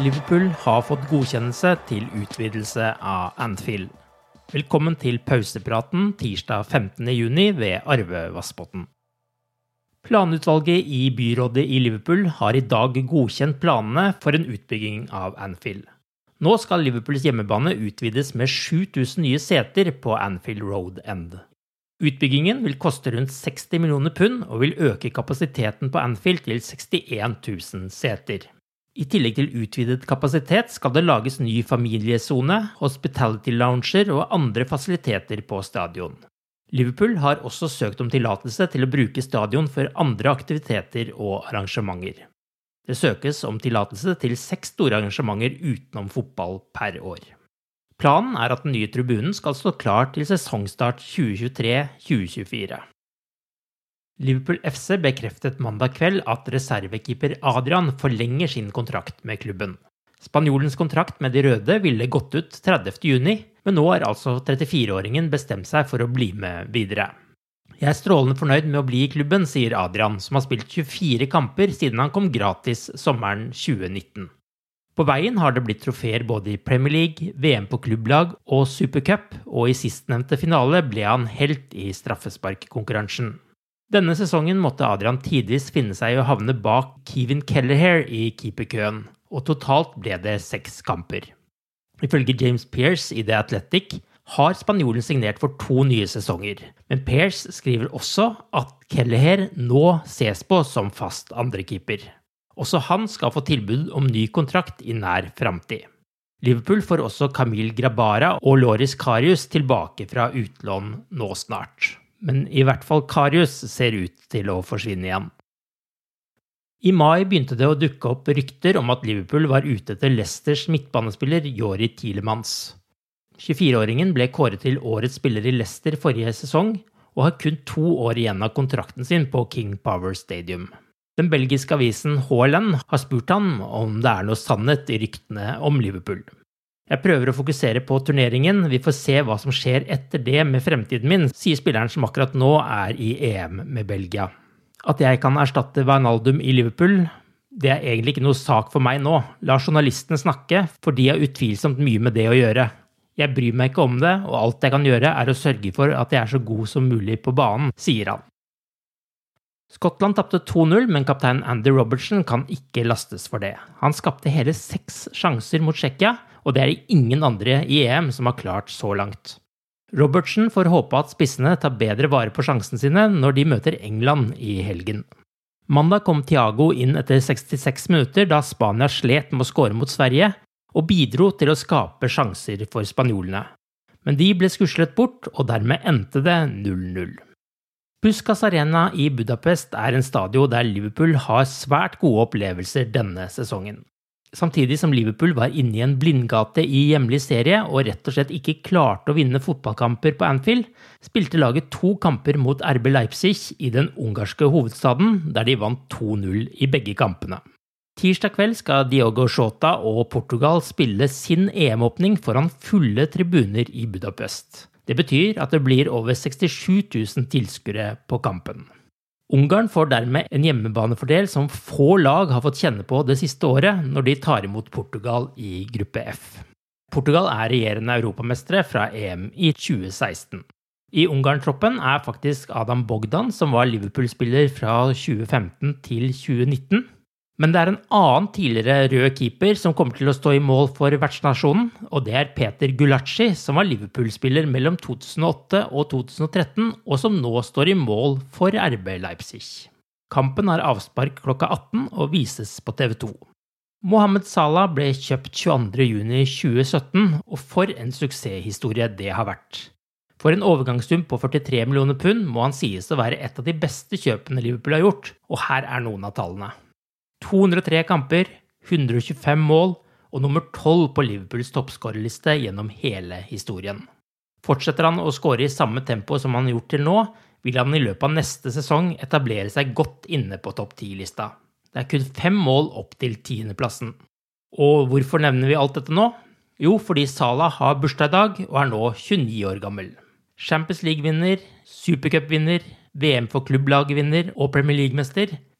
Liverpool har fått godkjennelse til utvidelse av Anfield. Velkommen til pausepraten tirsdag 15.6 ved Arve Vassbotn. Planutvalget i byrådet i Liverpool har i dag godkjent planene for en utbygging av Anfield. Nå skal Liverpools hjemmebane utvides med 7000 nye seter på Anfield Road End. Utbyggingen vil koste rundt 60 millioner pund og vil øke kapasiteten på Anfield til 61 000 seter. I tillegg til utvidet kapasitet skal det lages ny familiesone, hospitality lounger og andre fasiliteter på stadion. Liverpool har også søkt om tillatelse til å bruke stadion for andre aktiviteter og arrangementer. Det søkes om tillatelse til seks store arrangementer utenom fotball per år. Planen er at den nye tribunen skal stå klar til sesongstart 2023-2024. Liverpool FC bekreftet mandag kveld at reservekeeper Adrian forlenger sin kontrakt med klubben. Spanjolens kontrakt med de røde ville gått ut 30.6, men nå har altså 34-åringen bestemt seg for å bli med videre. Jeg er strålende fornøyd med å bli i klubben, sier Adrian, som har spilt 24 kamper siden han kom gratis sommeren 2019. På veien har det blitt trofeer både i Premier League, VM på klubblag og Supercup, og i sistnevnte finale ble han helt i straffesparkkonkurransen. Denne sesongen måtte Adrian tidvis finne seg i å havne bak Kevin Kelleher i keeperkøen, og totalt ble det seks kamper. Ifølge James Pearce i The Athletic har spanjolen signert for to nye sesonger, men Pearce skriver også at Kelleher nå ses på som fast andrekeeper. Også han skal få tilbud om ny kontrakt i nær framtid. Liverpool får også Camille Grabara og Loris Karius tilbake fra utlån nå snart men i hvert fall Karius ser ut til å forsvinne igjen. I mai begynte det å dukke opp rykter om at Liverpool var ute etter Leicesters midtbanespiller Jori Tilemans. 24-åringen ble kåret til årets spiller i Leicester forrige sesong, og har kun to år igjen av kontrakten sin på King Power Stadium. Den belgiske avisen Haaland har spurt han om det er noe sannhet i ryktene om Liverpool. Jeg prøver å fokusere på turneringen, vi får se hva som skjer etter det med fremtiden min, sier spilleren som akkurat nå er i EM med Belgia. At jeg kan erstatte Wijnaldum i Liverpool, det er egentlig ikke noe sak for meg nå. La journalistene snakke, for de har utvilsomt mye med det å gjøre. Jeg bryr meg ikke om det, og alt jeg kan gjøre er å sørge for at jeg er så god som mulig på banen, sier han. Skottland tapte 2-0, men kaptein Andy Robertson kan ikke lastes for det. Han skapte hele seks sjanser mot Tsjekkia, og det er det ingen andre i EM som har klart så langt. Robertsen får håpe at spissene tar bedre vare på sjansene sine når de møter England i helgen. Mandag kom Thiago inn etter 66 minutter da Spania slet med å skåre mot Sverige, og bidro til å skape sjanser for spanjolene. Men de ble skuslet bort, og dermed endte det 0-0. Puskas Arena i Budapest er en stadion der Liverpool har svært gode opplevelser denne sesongen. Samtidig som Liverpool var inne i en blindgate i hjemlig serie og rett og slett ikke klarte å vinne fotballkamper på Anfield, spilte laget to kamper mot RB Leipzig i den ungarske hovedstaden, der de vant 2-0 i begge kampene. Tirsdag kveld skal Diogo Shota og Portugal spille sin EM-åpning foran fulle tribuner i Budapest. Det betyr at det blir over 67 000 tilskuere på kampen. Ungarn får dermed en hjemmebanefordel som få lag har fått kjenne på det siste året, når de tar imot Portugal i gruppe F. Portugal er regjerende europamestere fra EM i 2016. I Ungarn-troppen er faktisk Adam Bogdan, som var Liverpool-spiller fra 2015 til 2019. Men det er en annen tidligere rød keeper som kommer til å stå i mål for vertsnasjonen, og det er Peter Gulacci, som var Liverpool-spiller mellom 2008 og 2013, og som nå står i mål for RB Leipzig. Kampen har avspark klokka 18 og vises på TV 2. Mohammed Salah ble kjøpt 22.6.2017, og for en suksesshistorie det har vært. For en overgangssum på 43 millioner pund må han sies å være et av de beste kjøpene Liverpool har gjort, og her er noen av tallene. 203 kamper, 125 mål og nummer 12 på Liverpools toppskårerliste gjennom hele historien. Fortsetter han å skåre i samme tempo som han har gjort til nå, vil han i løpet av neste sesong etablere seg godt inne på topp 10-lista. Det er kun fem mål opp til tiendeplassen. Og hvorfor nevner vi alt dette nå? Jo, fordi Salah har bursdag i dag og er nå 29 år gammel. Champions League-vinner, supercup-vinner, VM for klubblag-vinner og Premier League-mester